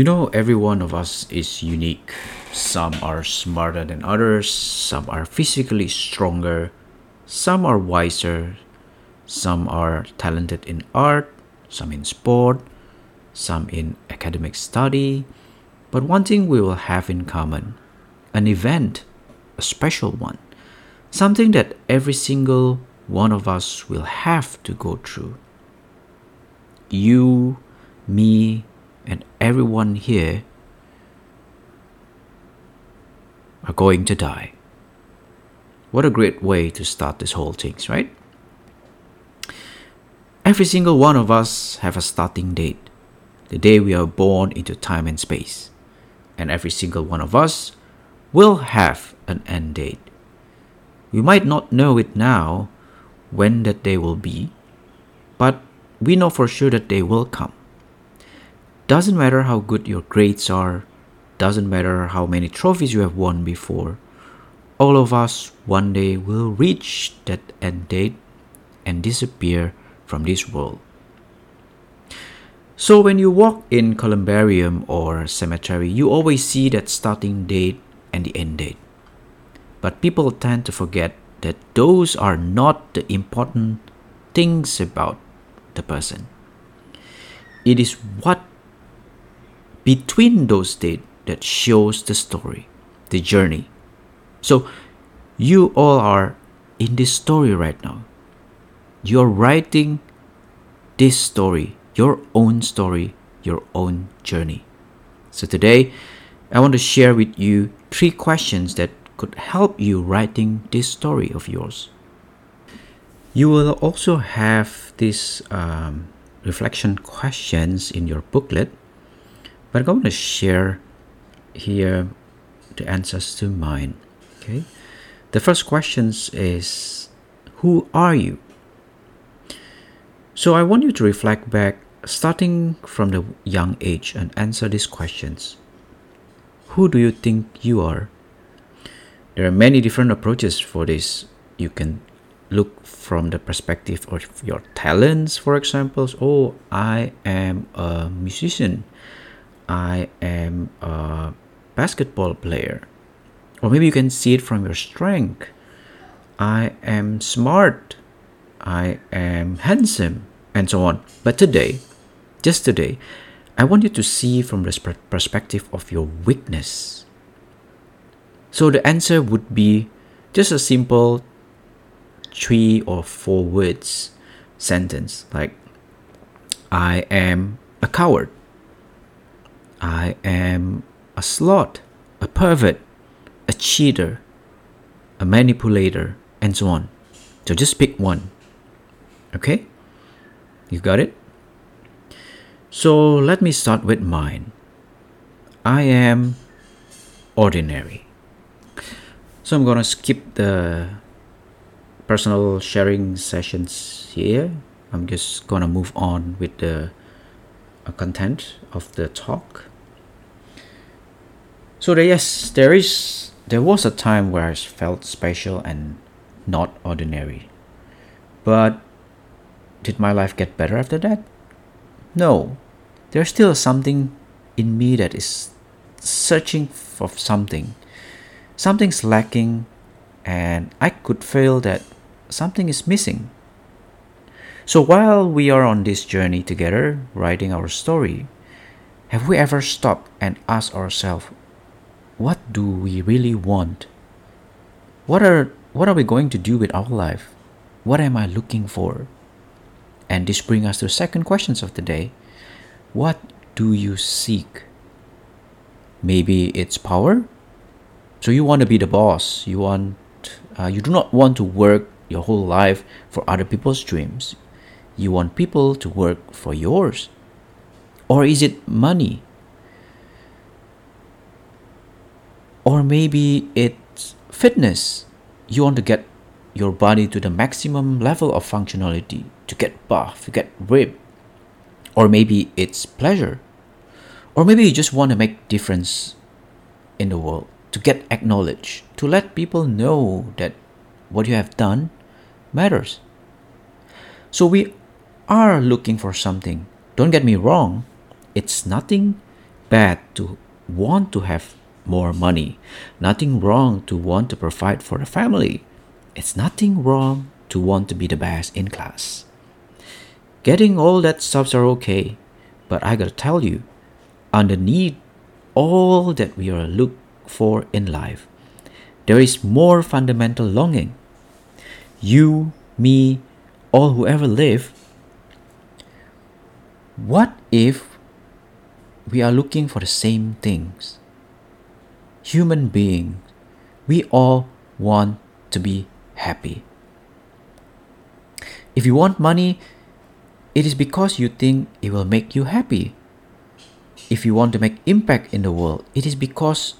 You know, every one of us is unique. Some are smarter than others, some are physically stronger, some are wiser, some are talented in art, some in sport, some in academic study. But one thing we will have in common an event, a special one, something that every single one of us will have to go through. You, me, and everyone here are going to die. What a great way to start this whole thing, right? Every single one of us have a starting date, the day we are born into time and space. And every single one of us will have an end date. We might not know it now when that day will be, but we know for sure that they will come. Doesn't matter how good your grades are, doesn't matter how many trophies you have won before, all of us one day will reach that end date and disappear from this world. So when you walk in columbarium or cemetery, you always see that starting date and the end date. But people tend to forget that those are not the important things about the person. It is what between those dates that shows the story, the journey. So you all are in this story right now. You're writing this story, your own story, your own journey. So today, I want to share with you three questions that could help you writing this story of yours. You will also have these um, reflection questions in your booklet but I'm going to share here the answers to mine. Okay. The first question is Who are you? So I want you to reflect back, starting from the young age, and answer these questions. Who do you think you are? There are many different approaches for this. You can look from the perspective of your talents, for example. Oh, I am a musician. I am a basketball player. Or maybe you can see it from your strength. I am smart. I am handsome, and so on. But today, just today, I want you to see from the perspective of your weakness. So the answer would be just a simple three or four words sentence like I am a coward. I am a slut, a pervert, a cheater, a manipulator, and so on. So just pick one. Okay? You got it? So let me start with mine. I am ordinary. So I'm gonna skip the personal sharing sessions here. I'm just gonna move on with the content of the talk. So there, yes, there is there was a time where I felt special and not ordinary. But did my life get better after that? No. There's still something in me that is searching for something. Something's lacking and I could feel that something is missing. So while we are on this journey together, writing our story, have we ever stopped and asked ourselves what do we really want? What are what are we going to do with our life? What am I looking for? And this brings us to the second questions of the day. What do you seek? Maybe it's power. So you want to be the boss. You want uh, you do not want to work your whole life for other people's dreams. You want people to work for yours. Or is it money? Or maybe it's fitness. You want to get your body to the maximum level of functionality, to get buff, to get ripped. Or maybe it's pleasure. Or maybe you just want to make difference in the world, to get acknowledged, to let people know that what you have done matters. So we are looking for something. Don't get me wrong, it's nothing bad to want to have more money. Nothing wrong to want to provide for the family. It's nothing wrong to want to be the best in class. Getting all that stuffs are okay, but I gotta tell you, underneath all that we are look for in life, there is more fundamental longing. You, me, all who ever live. What if we are looking for the same things? Human beings, we all want to be happy. If you want money, it is because you think it will make you happy. If you want to make impact in the world, it is because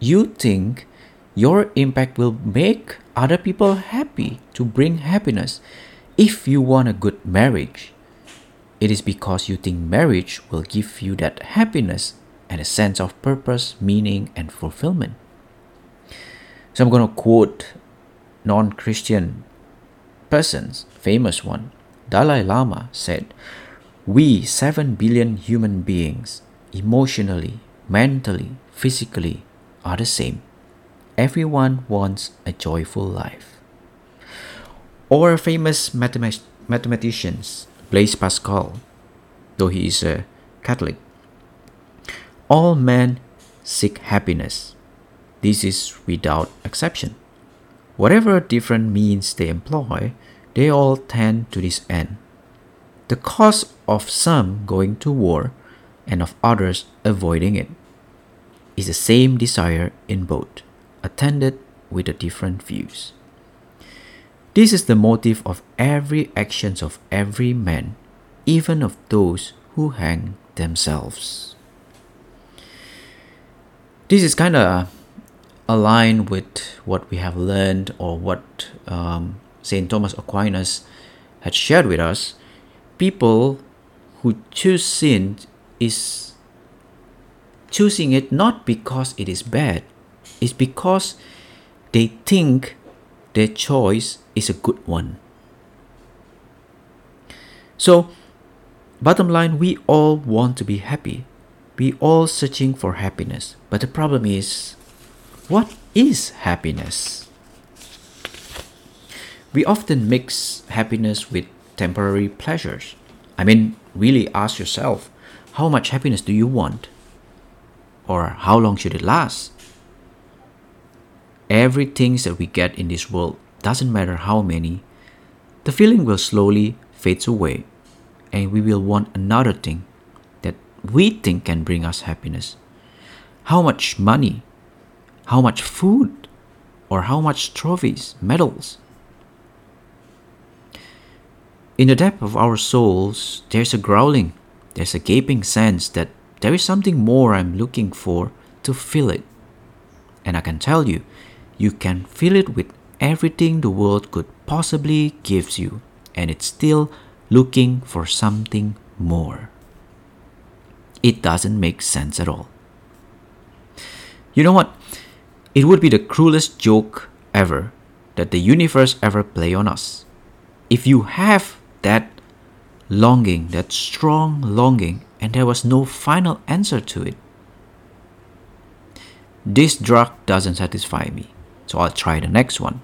you think your impact will make other people happy to bring happiness. If you want a good marriage, it is because you think marriage will give you that happiness and a sense of purpose, meaning, and fulfillment. So I'm going to quote non-Christian persons, famous one. Dalai Lama said, "We 7 billion human beings, emotionally, mentally, physically, are the same. Everyone wants a joyful life." Or famous mathemat- mathematicians, Blaise Pascal, though he is a Catholic, all men seek happiness. This is without exception. Whatever different means they employ, they all tend to this end. The cause of some going to war and of others avoiding it is the same desire in both, attended with the different views. This is the motive of every actions of every man, even of those who hang themselves. This is kind of aligned with what we have learned or what um, St. Thomas Aquinas had shared with us. People who choose sin is choosing it not because it is bad, it's because they think their choice is a good one. So, bottom line, we all want to be happy. We all searching for happiness. But the problem is, what is happiness? We often mix happiness with temporary pleasures. I mean, really ask yourself, how much happiness do you want? Or how long should it last? Everything that we get in this world doesn't matter how many, the feeling will slowly fades away and we will want another thing we think can bring us happiness. How much money, how much food, or how much trophies, medals. In the depth of our souls, there's a growling, there's a gaping sense that there is something more I'm looking for to fill it. And I can tell you, you can fill it with everything the world could possibly gives you, and it's still looking for something more. It doesn't make sense at all. You know what? It would be the cruelest joke ever that the universe ever play on us. If you have that longing, that strong longing, and there was no final answer to it, this drug doesn't satisfy me, so I'll try the next one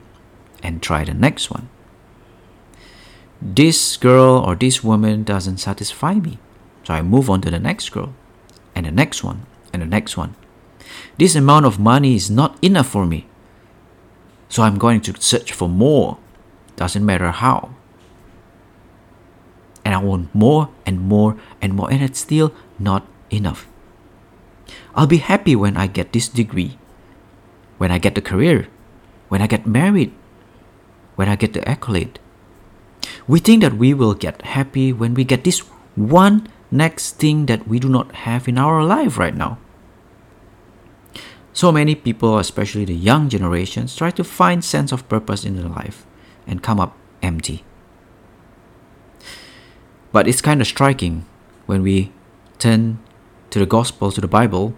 and try the next one. This girl or this woman doesn't satisfy me, so I move on to the next girl and the next one and the next one. This amount of money is not enough for me. So I'm going to search for more. Doesn't matter how. And I want more and more and more, and it's still not enough. I'll be happy when I get this degree, when I get the career, when I get married, when I get the accolade. We think that we will get happy when we get this one next thing that we do not have in our life right now. So many people, especially the young generations, try to find sense of purpose in their life and come up empty. But it's kind of striking when we turn to the gospel, to the Bible,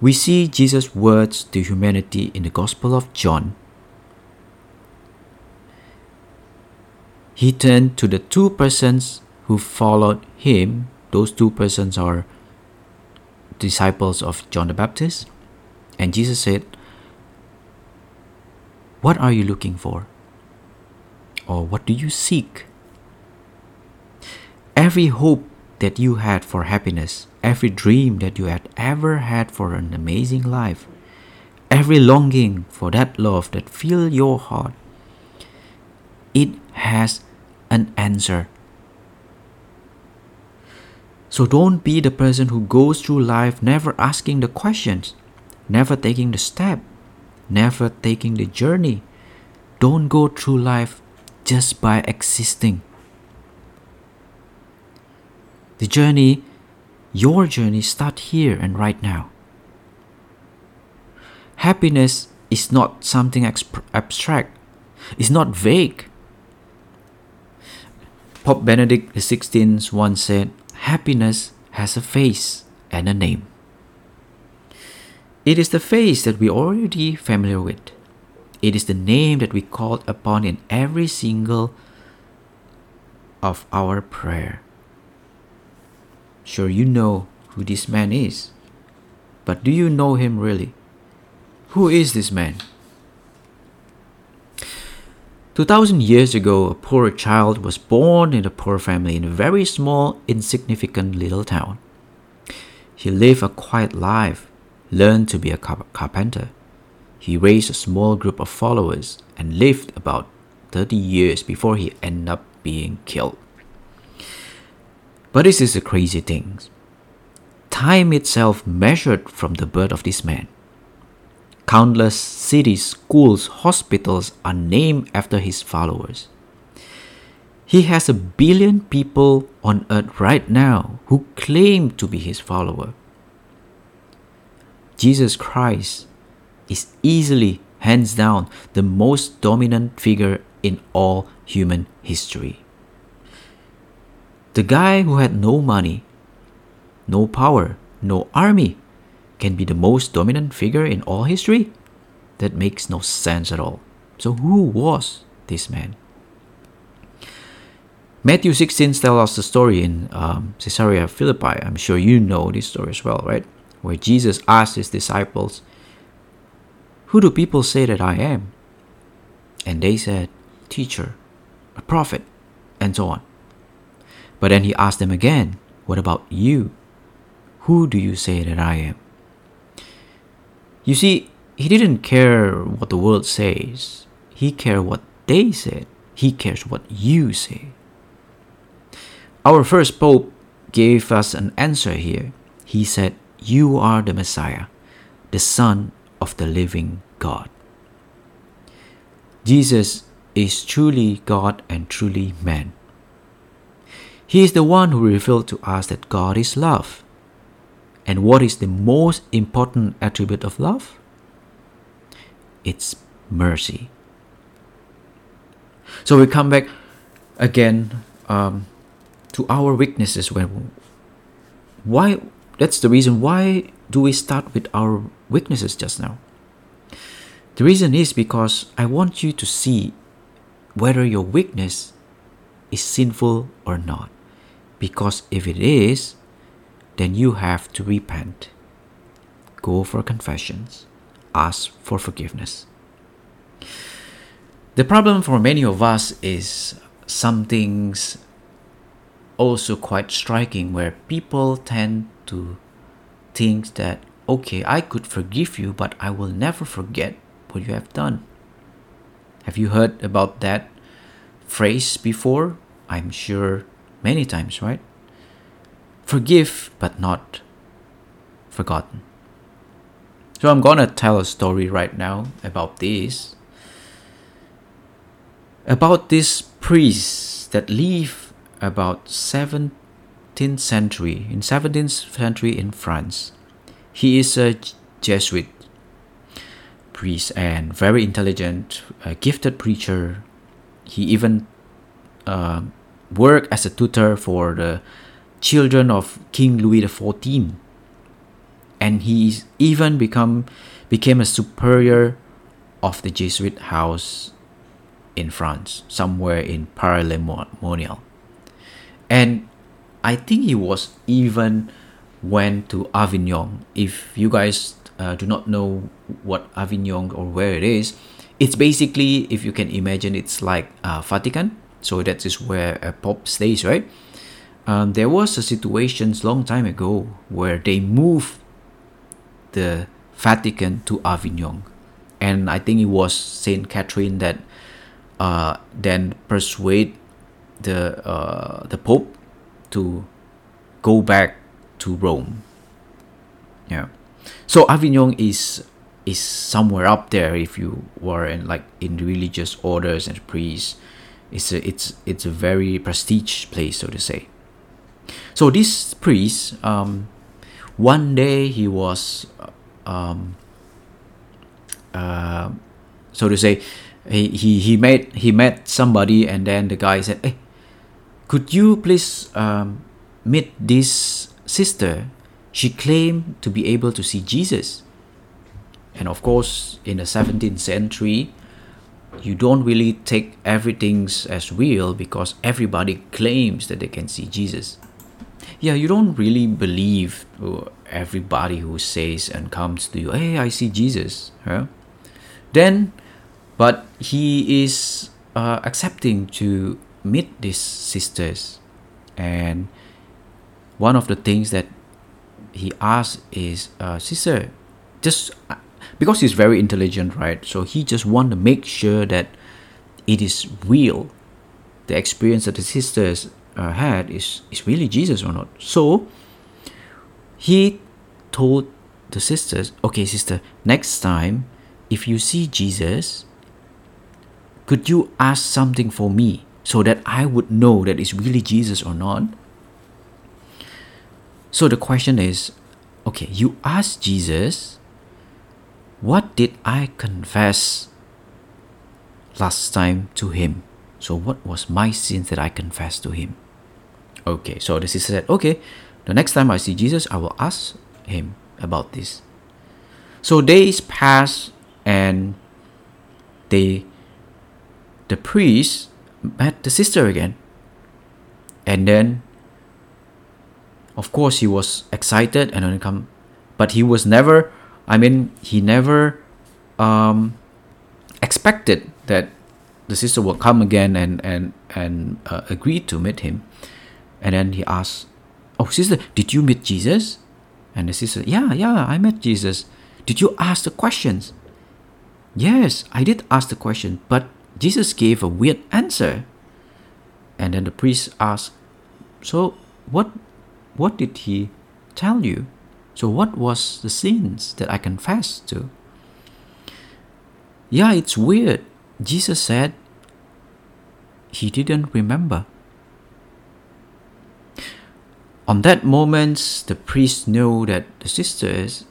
we see Jesus' words to humanity in the Gospel of John. He turned to the two persons who followed him. Those two persons are disciples of John the Baptist. And Jesus said, What are you looking for? Or what do you seek? Every hope that you had for happiness, every dream that you had ever had for an amazing life, every longing for that love that filled your heart, it has an answer. So don't be the person who goes through life never asking the questions, never taking the step, never taking the journey. Don't go through life just by existing. The journey, your journey, start here and right now. Happiness is not something abstract. It's not vague. Pope Benedict XVI once said, Happiness has a face and a name. It is the face that we are already familiar with. It is the name that we call upon in every single of our prayer. Sure, you know who this man is, but do you know him really? Who is this man? 2000 years ago, a poor child was born in a poor family in a very small, insignificant little town. He lived a quiet life, learned to be a carpenter. He raised a small group of followers and lived about 30 years before he ended up being killed. But this is a crazy thing. Time itself measured from the birth of this man. Countless cities, schools, hospitals are named after his followers. He has a billion people on earth right now who claim to be his follower. Jesus Christ is easily, hands down, the most dominant figure in all human history. The guy who had no money, no power, no army, can be the most dominant figure in all history? That makes no sense at all. So, who was this man? Matthew 16 tells us the story in um, Caesarea Philippi. I'm sure you know this story as well, right? Where Jesus asked his disciples, Who do people say that I am? And they said, Teacher, a prophet, and so on. But then he asked them again, What about you? Who do you say that I am? You see, he didn't care what the world says. He cared what they said. He cares what you say. Our first pope gave us an answer here. He said, You are the Messiah, the Son of the living God. Jesus is truly God and truly man. He is the one who revealed to us that God is love and what is the most important attribute of love? It's mercy. So we come back again um, to our weaknesses when why that's the reason why do we start with our weaknesses just now the reason is because i want you to see whether your weakness is sinful or not because if it is then you have to repent. Go for confessions. Ask for forgiveness. The problem for many of us is some things also quite striking where people tend to think that, okay, I could forgive you, but I will never forget what you have done. Have you heard about that phrase before? I'm sure many times, right? Forgive but not forgotten. So I'm gonna tell a story right now about this. About this priest that lived about 17th century in 17th century in France. He is a Jesuit priest and very intelligent, a gifted preacher. He even uh, worked as a tutor for the children of King Louis XIV. And he even become, became a superior of the Jesuit house in France, somewhere in Paray-le-Monial. And I think he was even went to Avignon. If you guys uh, do not know what Avignon or where it is, it's basically, if you can imagine, it's like uh, Vatican. So that is where a pope stays, right? Um, there was a situation long time ago where they moved the Vatican to Avignon, and I think it was Saint Catherine that uh, then persuade the uh, the Pope to go back to Rome. Yeah, so Avignon is is somewhere up there if you were in like in religious orders and priests. It's a it's it's a very prestige place, so to say. So this priest, um, one day he was, um, uh, so to say, he, he he met he met somebody and then the guy said, "Hey, could you please um, meet this sister? She claimed to be able to see Jesus." And of course, in the 17th century, you don't really take everything as real because everybody claims that they can see Jesus. Yeah, you don't really believe everybody who says and comes to you, hey, I see Jesus. Huh? Then but he is uh, accepting to meet these sisters and one of the things that he asks is uh, sister just because he's very intelligent right so he just want to make sure that it is real the experience that the sisters uh, had is is really jesus or not so he told the sisters okay sister next time if you see jesus could you ask something for me so that I would know that it's really Jesus or not? So the question is okay, you ask Jesus, what did I confess last time to him? So, what was my sins that I confessed to him? Okay, so the sister said, okay, the next time I see Jesus, I will ask him about this. So days passed and they the priest met the sister again. And then, of course, he was excited and come, but he was never, I mean, he never um, expected that the sister will come again and and and uh, agreed to meet him. And then he asked, "Oh, sister, did you meet Jesus?" And the sister, "Yeah, yeah, I met Jesus. Did you ask the questions?" Yes, I did ask the question, but Jesus gave a weird answer. And then the priest asked, So what what did he tell you? So what was the sins that I confessed to? Yeah, it's weird. Jesus said he didn't remember. On that moment, the priest knew that the sisters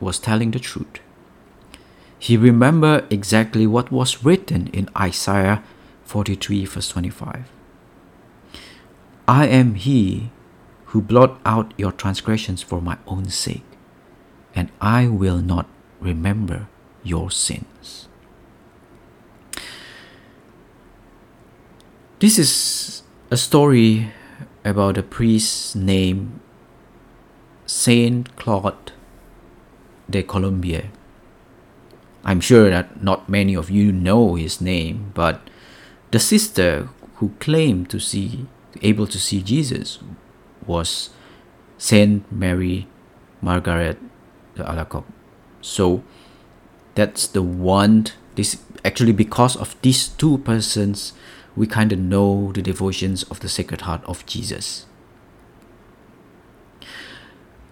was telling the truth. He remembered exactly what was written in Isaiah 43, verse 25. I am he who blot out your transgressions for my own sake, and I will not remember your sins. This is a story about a priest named Saint Claude de Colombière. I'm sure that not many of you know his name, but the sister who claimed to see able to see Jesus was Saint Mary Margaret de Alacoque. So that's the one this actually because of these two persons we kind of know the devotions of the Sacred Heart of Jesus.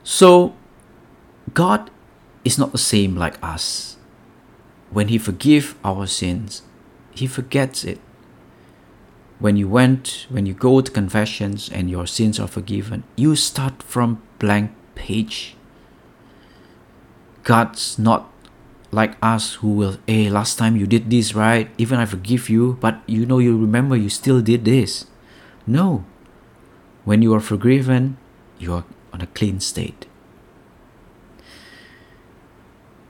So God is not the same like us when he forgive our sins, he forgets it. When you went, when you go to confessions and your sins are forgiven, you start from blank page. God's not like us who will, hey, last time you did this, right? Even I forgive you, but you know, you remember you still did this. No. When you are forgiven, you are on a clean state.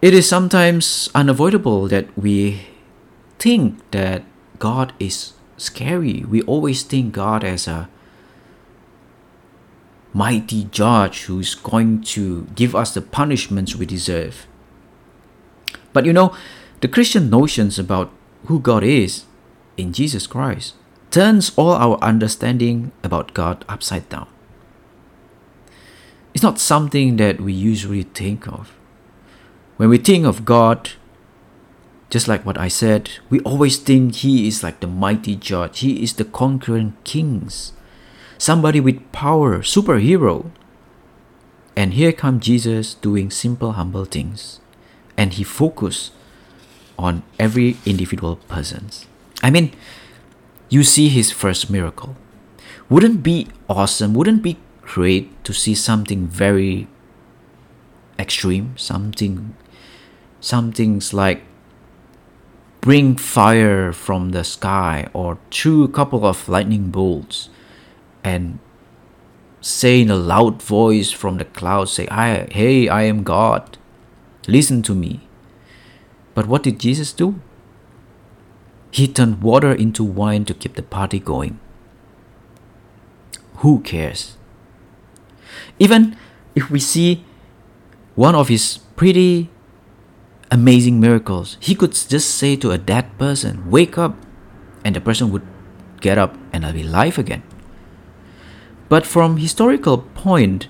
It is sometimes unavoidable that we think that God is scary. We always think God as a mighty judge who's going to give us the punishments we deserve. But you know, the Christian notions about who God is in Jesus Christ turns all our understanding about God upside down. It's not something that we usually think of. When we think of God, just like what I said, we always think He is like the mighty judge, He is the conquering kings, somebody with power, superhero. And here comes Jesus doing simple, humble things. And He focused on every individual person's. I mean, you see His first miracle. Wouldn't be awesome, wouldn't be great to see something very extreme, something something's like bring fire from the sky or threw a couple of lightning bolts and say in a loud voice from the clouds say I, hey i am god listen to me but what did jesus do he turned water into wine to keep the party going who cares even if we see one of his pretty amazing miracles. He could just say to a dead person, Wake up, and the person would get up and be alive again. But from historical point,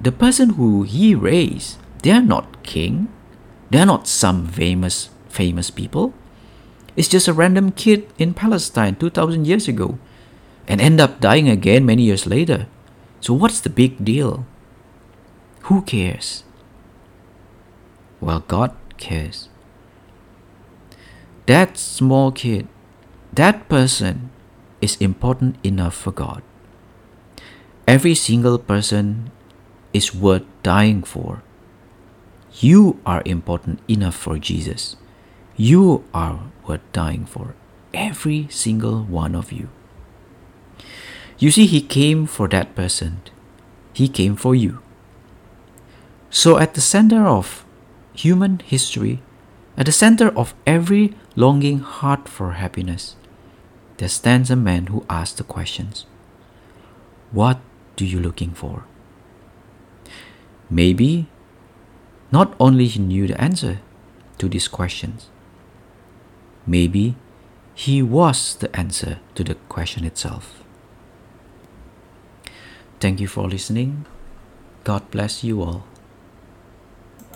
the person who he raised, they are not king. They are not some famous famous people. It's just a random kid in Palestine 2000 years ago and end up dying again many years later. So what's the big deal? Who cares? Well, God cares. That small kid, that person is important enough for God. Every single person is worth dying for. You are important enough for Jesus. You are worth dying for. Every single one of you. You see, He came for that person. He came for you. So, at the center of human history, at the center of every longing heart for happiness, there stands a man who asks the questions What do you looking for? Maybe not only he knew the answer to these questions, maybe he was the answer to the question itself. Thank you for listening. God bless you all.